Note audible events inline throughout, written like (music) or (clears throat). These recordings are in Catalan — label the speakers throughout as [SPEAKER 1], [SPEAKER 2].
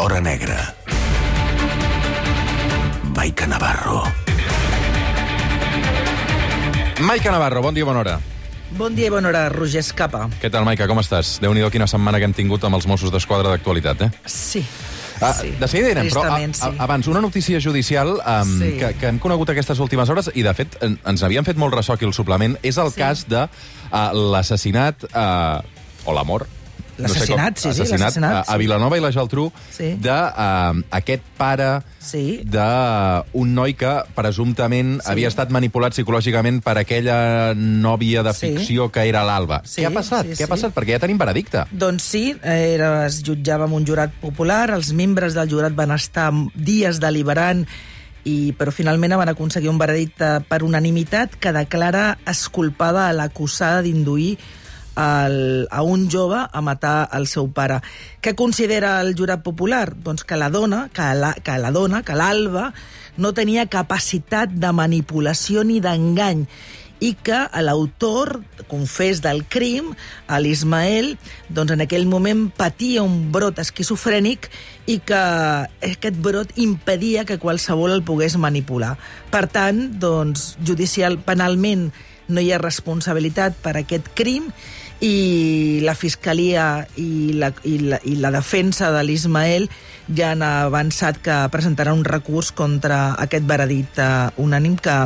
[SPEAKER 1] l'hora negra. Maica Navarro.
[SPEAKER 2] Maica Navarro, bon dia, bona hora.
[SPEAKER 3] Bon dia i bona hora, Roger Escapa.
[SPEAKER 2] Què tal, Maica, com estàs? déu nhi quina setmana que hem tingut amb els Mossos d'Esquadra d'actualitat, eh?
[SPEAKER 3] Sí.
[SPEAKER 2] Ah,
[SPEAKER 3] sí.
[SPEAKER 2] De seguida direm, però a,
[SPEAKER 3] Tristament,
[SPEAKER 2] a,
[SPEAKER 3] sí.
[SPEAKER 2] abans, una notícia judicial um,
[SPEAKER 3] Sí.
[SPEAKER 2] que, que hem conegut aquestes últimes hores i, de fet, en, ens havien fet molt ressò aquí el suplement, és el
[SPEAKER 3] Sí.
[SPEAKER 2] cas de uh, l'assassinat uh, o la mort
[SPEAKER 3] L'assassinat, sí, sí,
[SPEAKER 2] assassinat,
[SPEAKER 3] l'assassinat,
[SPEAKER 2] a, a
[SPEAKER 3] sí.
[SPEAKER 2] Vilanova i la Geltrú
[SPEAKER 3] Sí.
[SPEAKER 2] d'aquest pare
[SPEAKER 3] Sí.
[SPEAKER 2] d'un noi que presumptament
[SPEAKER 3] Sí.
[SPEAKER 2] havia estat manipulat psicològicament per aquella nòvia de
[SPEAKER 3] Sí.
[SPEAKER 2] ficció que era l'Alba.
[SPEAKER 3] Sí,
[SPEAKER 2] Què ha passat?
[SPEAKER 3] sí,
[SPEAKER 2] Què ha
[SPEAKER 3] sí.
[SPEAKER 2] passat? Perquè ja tenim veredicte.
[SPEAKER 3] Doncs sí, era, es jutjava amb un jurat popular, els membres del jurat van estar dies deliberant i, però finalment van aconseguir un veredicte per unanimitat que declara esculpada a l'acusada d'induir el, a un jove a matar el seu pare. Què considera el jurat popular? Doncs que la dona, que la, que la dona, que l'Alba, no tenia capacitat de manipulació ni d'engany i que l'autor confés del crim, l'Ismael, doncs en aquell moment patia un brot esquizofrènic i que aquest brot impedia que qualsevol el pogués manipular. Per tant, doncs, judicial, penalment, no hi ha responsabilitat per aquest crim i la Fiscalia i la, i la, i la defensa de l'Ismael ja han avançat que presentarà un recurs contra aquest veredicte unànim que,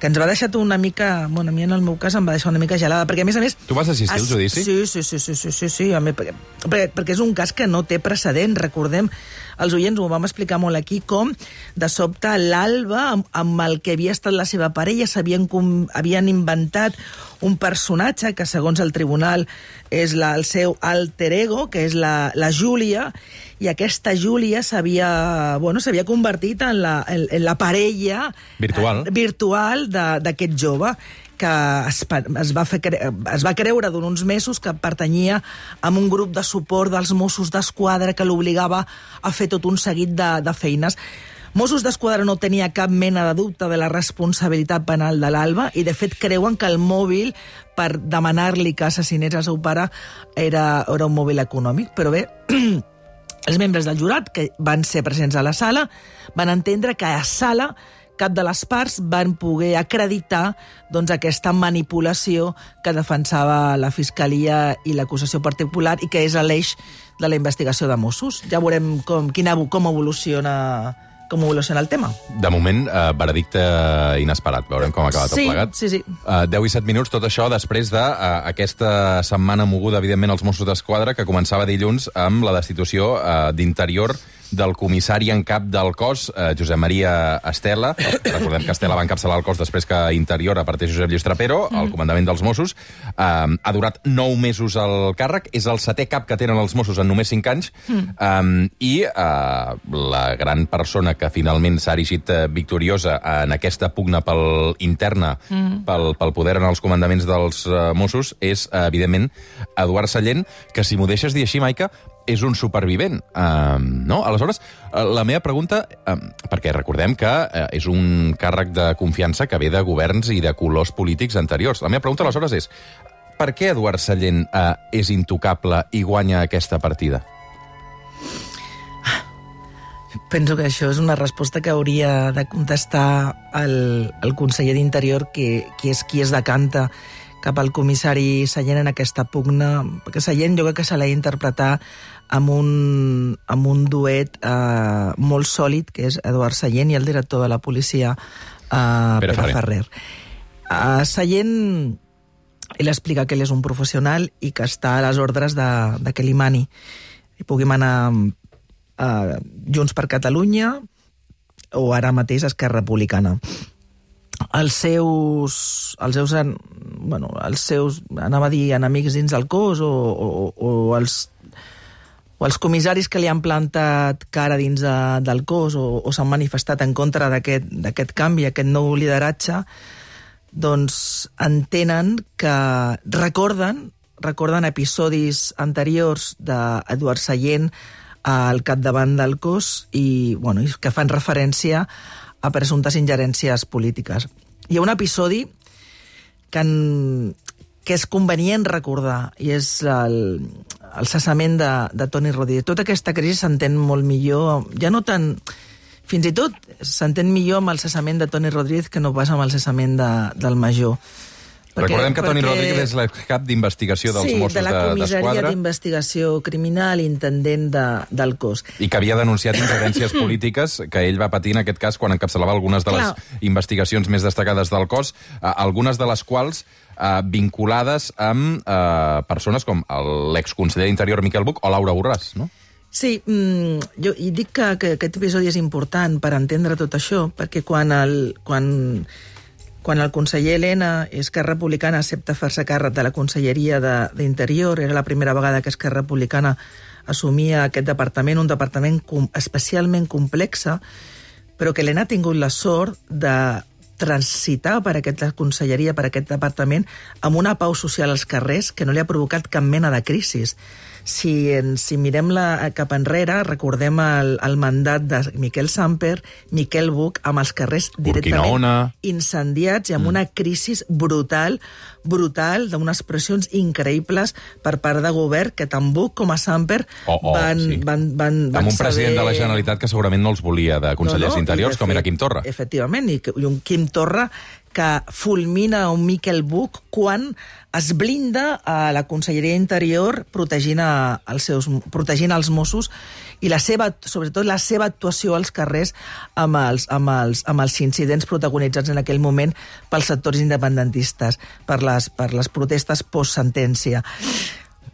[SPEAKER 3] que ens va deixar una mica... Bueno, a mi en el meu cas em va deixar una mica gelada, perquè a més a més...
[SPEAKER 2] Tu vas assistir al judici?
[SPEAKER 3] Sí, sí, sí, sí, sí, sí, sí a mi, perquè, perquè és un cas que no té precedent, recordem, els oients ho vam explicar molt aquí, com de sobte l'Alba, amb, amb el que havia estat la seva parella, s'havien havien inventat un personatge que, segons el tribunal, és la, el seu alter ego, que és la, la Júlia, i aquesta Júlia s'havia bueno, convertit en la, en, en la parella
[SPEAKER 2] Virtual.
[SPEAKER 3] eh, virtual d'aquest jove que es, es, va fer es va creure durant uns mesos que pertanyia a un grup de suport dels Mossos d'Esquadra que l'obligava a fer tot un seguit de, de feines. Mossos d'Esquadra no tenia cap mena de dubte de la responsabilitat penal de l'Alba i, de fet, creuen que el mòbil per demanar-li que assassinés el seu pare era, era un mòbil econòmic. Però bé, (clears throat) els membres del jurat, que van ser presents a la sala, van entendre que a sala cap de les parts van poder acreditar doncs, aquesta manipulació que defensava la Fiscalia i l'acusació particular i que és l'eix de la investigació de Mossos. Ja veurem com, quina, com evoluciona com evoluciona el tema.
[SPEAKER 2] De moment, eh, veredicte inesperat. Veurem com acaba
[SPEAKER 3] Sí,
[SPEAKER 2] tot plegat.
[SPEAKER 3] sí, sí.
[SPEAKER 2] Uh, 10 i 7 minuts, tot això després d'aquesta uh, aquesta setmana moguda, evidentment, als Mossos d'Esquadra, que començava dilluns amb la destitució uh, d'interior del comissari en cap del cos, eh, Josep Maria Estela. Recordem que Estela va encapçalar el cos després que Interior apartés Josep Lluís Trapero, mm. el comandament dels Mossos. Eh, ha durat 9 mesos al càrrec, és el setè cap que tenen els Mossos en només 5 anys, mm. eh, i eh, la gran persona que finalment s'ha erigit eh, victoriosa en aquesta pugna pel interna, mm. pel, pel poder en els comandaments dels eh, Mossos, és, eh, evidentment, Eduard Sallent, que, si m'ho deixes dir així, Maica, és un supervivent. Uh, no? Aleshores, uh, la meva pregunta, uh, perquè recordem que uh, és un càrrec de confiança que ve de governs i de colors polítics anteriors. La meva pregunta, aleshores, és per què Eduard Sallent uh, és intocable i guanya aquesta partida?
[SPEAKER 3] Penso que això és una resposta que hauria de contestar el, el conseller d'Interior, que, qui, és, qui es decanta cap al comissari Sallent en aquesta pugna, perquè Sallent jo crec que se l'ha d'interpretar amb un, amb un duet eh, molt sòlid, que és Eduard Sallent i el director de la policia, eh,
[SPEAKER 2] Pere
[SPEAKER 3] Pere,
[SPEAKER 2] Ferrer.
[SPEAKER 3] Ferrer. Uh, Sallent, ell explica que ell és un professional i que està a les ordres de, de que li mani i puguem anar uh, Junts per Catalunya o ara mateix Esquerra Republicana. Els seus, els seus, en- bueno, els seus, anava a dir, enemics dins del cos o, o, o els o els comissaris que li han plantat cara dins de, del cos o, o s'han manifestat en contra d'aquest canvi, aquest nou lideratge, doncs entenen que recorden recorden episodis anteriors d'Eduard Sallent al capdavant del cos i, bueno, que fan referència a presumptes ingerències polítiques. Hi ha un episodi que, en, que és convenient recordar, i és el, el cessament de, de Toni Rodríguez. Tota aquesta crisi s'entén molt millor, ja no tant... Fins i tot s'entén millor amb el cessament de Toni Rodríguez que no pas amb el cessament de, del Major.
[SPEAKER 2] Recordem que Toni Rodríguez és l'excap d'investigació dels
[SPEAKER 3] sí,
[SPEAKER 2] Mossos
[SPEAKER 3] de la comissaria
[SPEAKER 2] d'Esquadra
[SPEAKER 3] d'investigació criminal, intendent de, del cos.
[SPEAKER 2] i que havia denunciat ingerències polítiques que ell va patir en aquest cas quan encapçalava algunes de les
[SPEAKER 3] Clar.
[SPEAKER 2] investigacions més destacades del cos, eh, algunes de les quals eh, vinculades amb eh, persones com el- l'exconseller d'Interior Miquel Buch o Laura Borràs, no?
[SPEAKER 3] Sí, mm, jo i dic que, que aquest episodi és important per entendre tot això, perquè quan el, quan, quan el conseller Helena i Esquerra Republicana accepta fer-se càrrec de la Conselleria d'Interior, era la primera vegada que Esquerra Republicana assumia aquest departament, un departament com, especialment complexa, però que Helena ha tingut la sort de transitar per aquesta conselleria, per aquest departament, amb una pau social als carrers que no li ha provocat cap mena de crisi. Si, en, si mirem la, cap enrere, recordem el, el mandat de Miquel Samper, Miquel Buch, amb els carrers directament
[SPEAKER 2] Urquinaona.
[SPEAKER 3] incendiats i amb una crisi brutal, brutal, d'unes pressions increïbles per part de govern que tant Buch com a Samper
[SPEAKER 2] Oh, oh,
[SPEAKER 3] van,
[SPEAKER 2] sí.
[SPEAKER 3] van, van, van
[SPEAKER 2] amb un president
[SPEAKER 3] saber...
[SPEAKER 2] de la Generalitat que segurament no els volia de consellers
[SPEAKER 3] i
[SPEAKER 2] interiors,
[SPEAKER 3] de
[SPEAKER 2] com era Quim Torra.
[SPEAKER 3] Efectivament, i, i un Quim Torra que fulmina un Miquel Buch quan es blinda a la Conselleria Interior protegint, a, els seus, protegint els Mossos i la seva, sobretot la seva actuació als carrers amb els, amb els, amb els incidents protagonitzats en aquell moment pels sectors independentistes, per les, per les protestes post-sentència.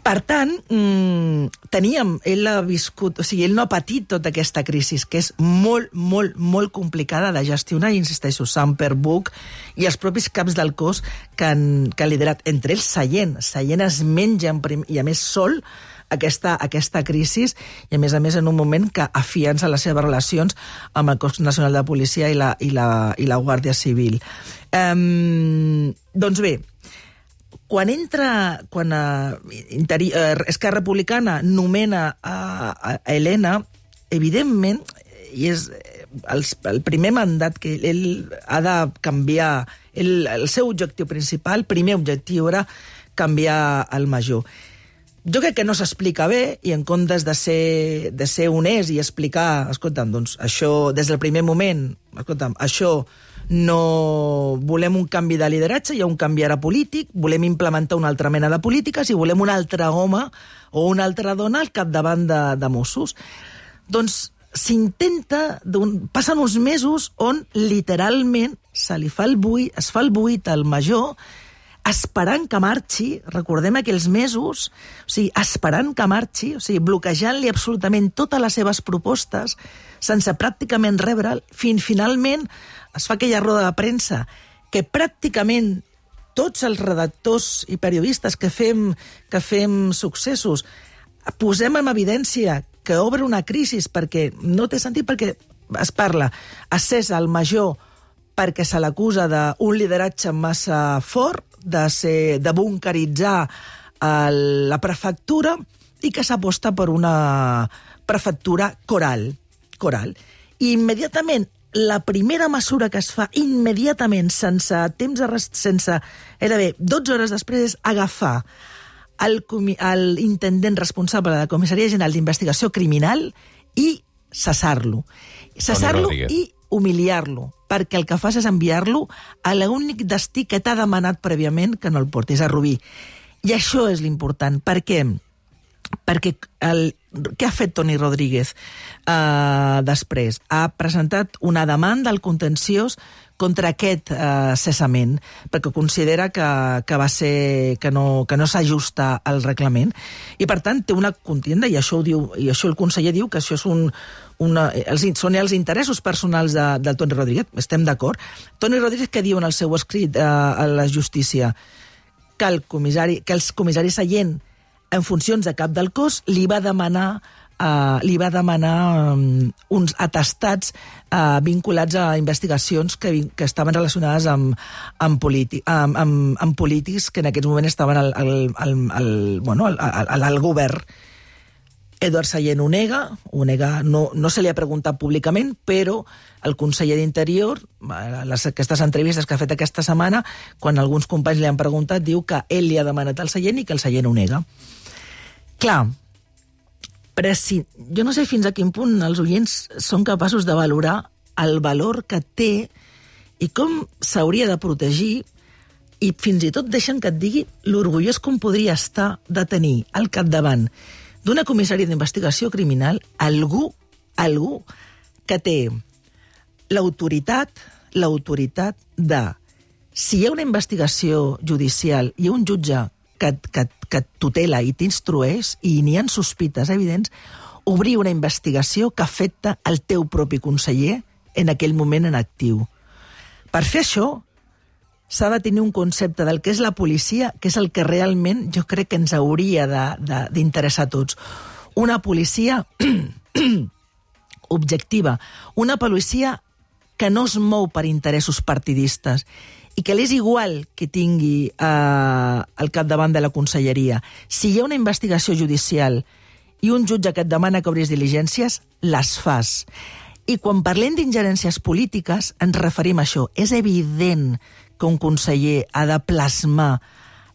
[SPEAKER 3] Per tant, mmm, teníem, ell ha viscut, o sigui, ell no ha patit tota aquesta crisi, que és molt, molt, molt complicada de gestionar, i insisteixo, Samper, Buch i els propis caps del cos que han, que han liderat, entre ells Seient. Seient es menja, en prim, i a més sol, aquesta, aquesta crisi, i a més a més en un moment que afiança les seves relacions amb el cos nacional de policia i la, i la, i la Guàrdia Civil. Um, doncs bé, quan entra, quan uh, interi, uh, Esquerra Republicana nomena a, a Helena, evidentment, i és eh, el, el primer mandat que ell ha de canviar, el, el seu objectiu principal, primer objectiu era canviar el major. Jo crec que no s'explica bé i en comptes de ser, de ser honest i explicar, escolta'm, doncs això des del primer moment, escolta'm, això no volem un canvi de lideratge, hi ha un canvi ara polític, volem implementar una altra mena de polítiques i volem un altre home o una altra dona al capdavant de, de Mossos. Doncs s'intenta, d'un- passen uns mesos on literalment se li fa el buit, es fa el buit al major, esperant que marxi, recordem aquells mesos, o sigui, esperant que marxi, o sigui, bloquejant-li absolutament totes les seves propostes, sense pràcticament rebre'l, fins finalment es fa aquella roda de premsa que pràcticament tots els redactors i periodistes que fem, que fem successos posem en evidència que obre una crisi perquè no té sentit perquè es parla, es cessa el major perquè se l'acusa d'un lideratge massa fort, de, ser, de bunkeritzar el, la prefectura i que s'aposta per una prefectura coral. coral. I immediatament la primera mesura que es fa immediatament, sense temps de res, sense... Gairebé 12 hores després, és agafar el, comi- el intendent responsable de la Comissaria General d'Investigació Criminal i cessar-lo. Cessar-lo i humiliar-lo, perquè el que fas és enviar-lo a l'únic destí que t'ha demanat prèviament que no el portis a Rubí. I això és l'important. Per què? Perquè el, què ha fet Toni Rodríguez uh, després? Ha presentat una demanda al contenciós contra aquest uh, cessament, perquè considera que, que va ser que no, que no s'ajusta al reglament i per tant té una contienda i això ho diu i això el conseller diu que això és un, una, els, són els interessos personals de, de Toni Rodríguez, estem d'acord. Toni Rodríguez què diu en el seu escrit uh, a la justícia? Que el comissari, que els comissaris Sallent en funcions de cap del cos, li va demanar uh, li va demanar um, uns atestats uh, vinculats a investigacions que, que estaven relacionades amb, amb, politi amb, amb, amb polítics que en aquest moment estaven al, al, al, al, bueno, al, al, al govern. Eduard Sallent ho nega, ho nega no, no se li ha preguntat públicament, però el conseller d'Interior, a les, aquestes entrevistes que ha fet aquesta setmana, quan alguns companys li han preguntat, diu que ell li ha demanat al Sallent i que el Sallent ho nega. Clar, però si, jo no sé fins a quin punt els oients són capaços de valorar el valor que té i com s'hauria de protegir i fins i tot deixen que et digui l'orgullós com podria estar de tenir al capdavant d'una comissària d'investigació criminal algú, algú que té l'autoritat, l'autoritat de si hi ha una investigació judicial i un jutge que, que, que et tutela i t'instrueix i n'hi ha sospites evidents, obrir una investigació que afecta el teu propi conseller en aquell moment en actiu. Per fer això, s'ha de tenir un concepte del que és la policia, que és el que realment jo crec que ens hauria d'interessar a tots. Una policia (clears throat) objectiva, una policia que no es mou per interessos partidistes i que l'és igual que tingui eh, al capdavant de la conselleria. Si hi ha una investigació judicial i un jutge que et demana que obris diligències, les fas. I quan parlem d'ingerències polítiques, ens referim a això. És evident que un conseller ha de plasmar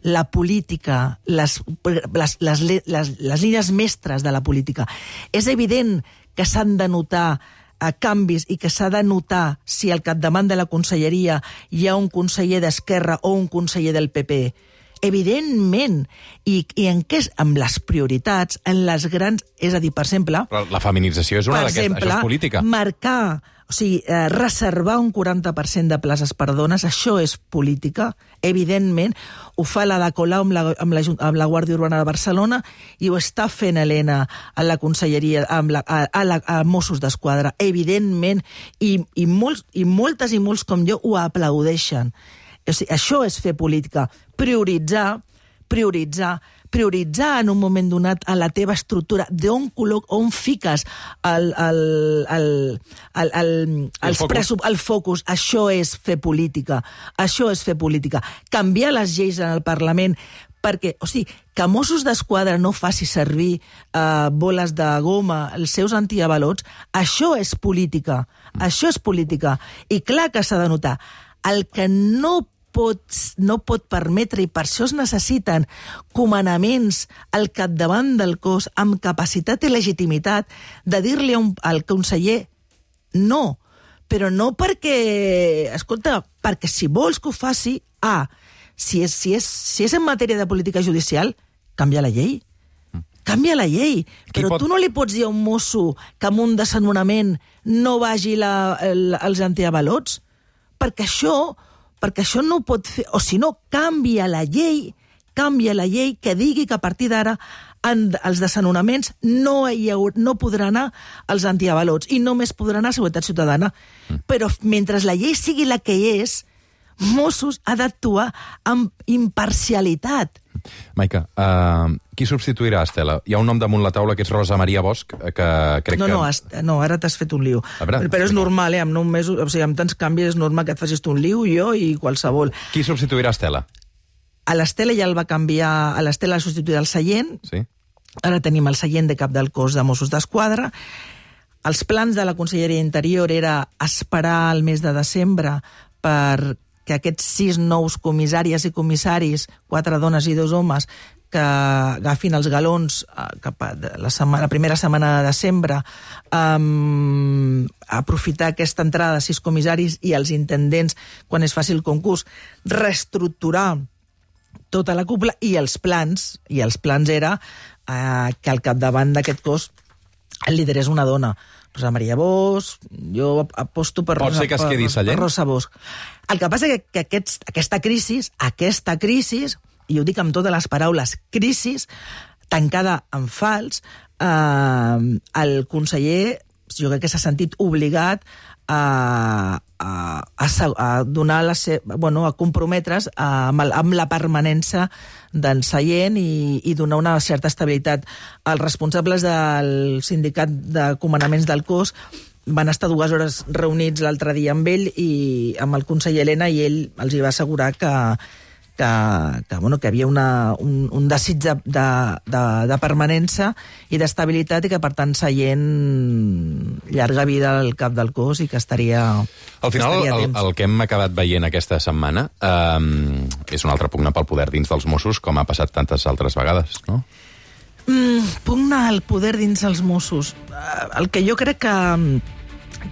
[SPEAKER 3] la política, les, les, les, les, les línies mestres de la política. És evident que s'han de notar a canvis i que s'ha de notar si al capdavant de la conselleria hi ha un conseller d'Esquerra o un conseller del PP. Evidentment. I, i en què és? Amb les prioritats, en les grans... És a dir, per exemple...
[SPEAKER 2] La feminització és una d'aquestes... Això és política.
[SPEAKER 3] marcar o sigui, eh, reservar un 40% de places per dones, això és política, evidentment. Ho fa la de Colau amb la, amb la, amb la Guàrdia Urbana de Barcelona i ho està fent Helena a la Conselleria, amb la, a, a, la, a Mossos d'Esquadra, evidentment. I, i, molts, I moltes i molts com jo ho aplaudeixen. O sigui, això és fer política. Prioritzar, prioritzar, prioritzar en un moment donat a la teva estructura, d'on col·loc, on fiques el, el, el, el, el, el,
[SPEAKER 2] focus.
[SPEAKER 3] El focus. Això és fer política. Això és fer política. Canviar les lleis en el Parlament perquè, o sigui, que Mossos d'Esquadra no faci servir uh, boles de goma, els seus antiavalots, això és política. Això és política. I clar que s'ha de notar. El que no pot, no pot permetre, i per això es necessiten comanaments al capdavant del cos amb capacitat i legitimitat de dir-li al conseller no, però no perquè, escolta, perquè si vols que ho faci, ah, si és, si és, si és en matèria de política judicial, canvia la llei. Canvia la llei, però pot... tu no li pots dir a un mosso que amb un desenonament no vagi la, el, els antiavalots, perquè això perquè això no pot fer... O si no, canvia la llei, canvia la llei que digui que a partir d'ara els desenonaments no, hi ha, no podran anar als antiavalots i només podran anar a Seguretat Ciutadana. Mm. Però mentre la llei sigui la que és, Mossos ha d'actuar amb imparcialitat.
[SPEAKER 2] Maica, uh, qui substituirà Estela? Hi ha un nom damunt la taula que és Rosa Maria Bosch, que crec
[SPEAKER 3] no,
[SPEAKER 2] que...
[SPEAKER 3] No, est no, ara t'has fet un liu. Veure, però és normal, eh? Amb, nou mesos, o sigui, amb tants canvis és normal que et facis tu un liu, jo i qualsevol.
[SPEAKER 2] Qui substituirà Estela?
[SPEAKER 3] A l'Estela ja el va canviar... A l'Estela ha substituït el seient.
[SPEAKER 2] Sí.
[SPEAKER 3] Ara tenim el seient de cap del cos de Mossos d'Esquadra. Els plans de la Conselleria Interior era esperar el mes de desembre per que aquests sis nous comissàries i comissaris, quatre dones i dos homes, que agafin els galons eh, cap a la, setmana, la primera setmana de desembre, um, aprofitar aquesta entrada de sis comissaris i els intendents quan es faci el concurs, reestructurar tota la cúpula i els plans, i els plans era eh, que al capdavant d'aquest cos el liderés una dona. Rosa Maria Bosch, jo aposto per,
[SPEAKER 2] Pot
[SPEAKER 3] Rosa,
[SPEAKER 2] que es quedi
[SPEAKER 3] per, per Rosa Bosch. El que passa és que, que aquests, aquesta crisi, aquesta crisi, i ho dic amb totes les paraules, crisi, tancada en fals, eh, el conseller jo crec que s'ha sentit obligat a, a, a, a donar la se, bueno, a comprometre's amb, el, amb la permanència d'en Seient i, i donar una certa estabilitat. Els responsables del sindicat de comandaments del cos van estar dues hores reunits l'altre dia amb ell i amb el conseller Helena i ell els hi va assegurar que, que, que, bueno, que havia una, un, un desig de, de, de, de permanència i d'estabilitat i que, per tant, seient llarga vida al cap del cos i que estaria
[SPEAKER 2] Al final,
[SPEAKER 3] estaria
[SPEAKER 2] el, el que hem acabat veient aquesta setmana um, és una altra pugna pel poder dins dels Mossos, com ha passat tantes altres vegades, no?
[SPEAKER 3] Mm, pugna el poder dins els Mossos. Eh, El que jo crec que,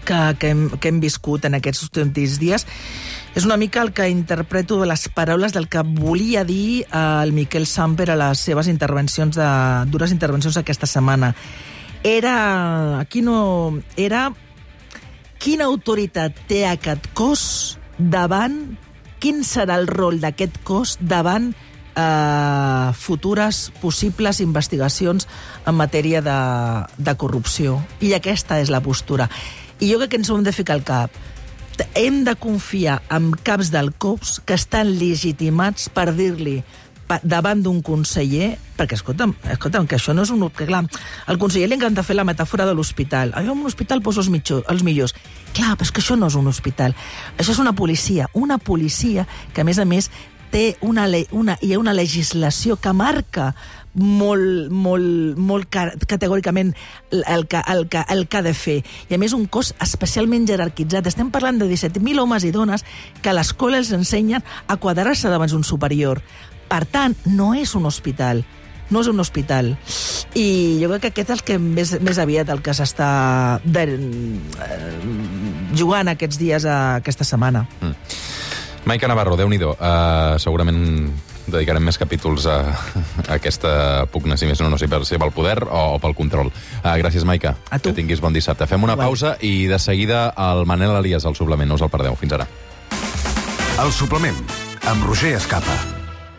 [SPEAKER 3] que, que, hem, que hem viscut en aquests últims dies és una mica el que interpreto de les paraules del que volia dir eh, el Miquel Samper a les seves intervencions, de, dures intervencions aquesta setmana. Era... Aquí no... Era... Quina autoritat té aquest cos davant... Quin serà el rol d'aquest cos davant eh, futures possibles investigacions en matèria de, de corrupció. I aquesta és la postura. I jo crec que ens ho hem de ficar al cap. Hem de confiar en caps del COPS que estan legitimats per dir-li davant d'un conseller, perquè, escolta'm, escolta'm, que això no és un... Que, clar, al conseller li encanta fer la metàfora de l'hospital. En un hospital poso els, mitjos, els millors. Clar, però és que això no és un hospital. Això és una policia. Una policia que, a més a més, té una, una, hi ha una legislació que marca molt, molt, molt ca- categòricament el que, el, que, el que ha de fer. I a més un cos especialment jerarquitzat. Estem parlant de 17.000 homes i dones que a l'escola els ensenyen a quadrar-se davant d'un superior. Per tant, no és un hospital no és un hospital. I jo crec que aquest és el que més, més aviat el que s'està eh, jugant aquests dies, a, aquesta setmana.
[SPEAKER 2] Maica Navarro, déu nhi uh, segurament dedicarem més capítols a, a aquesta pugna, si més no, no sé per si pel poder o, o pel control. Uh, gràcies, Maica.
[SPEAKER 3] A tu.
[SPEAKER 2] Que tinguis bon dissabte. Fem una
[SPEAKER 3] Igual.
[SPEAKER 2] pausa i de seguida el Manel Elias al suplement. No us el perdeu. Fins ara.
[SPEAKER 1] El suplement, amb Roger Escapa.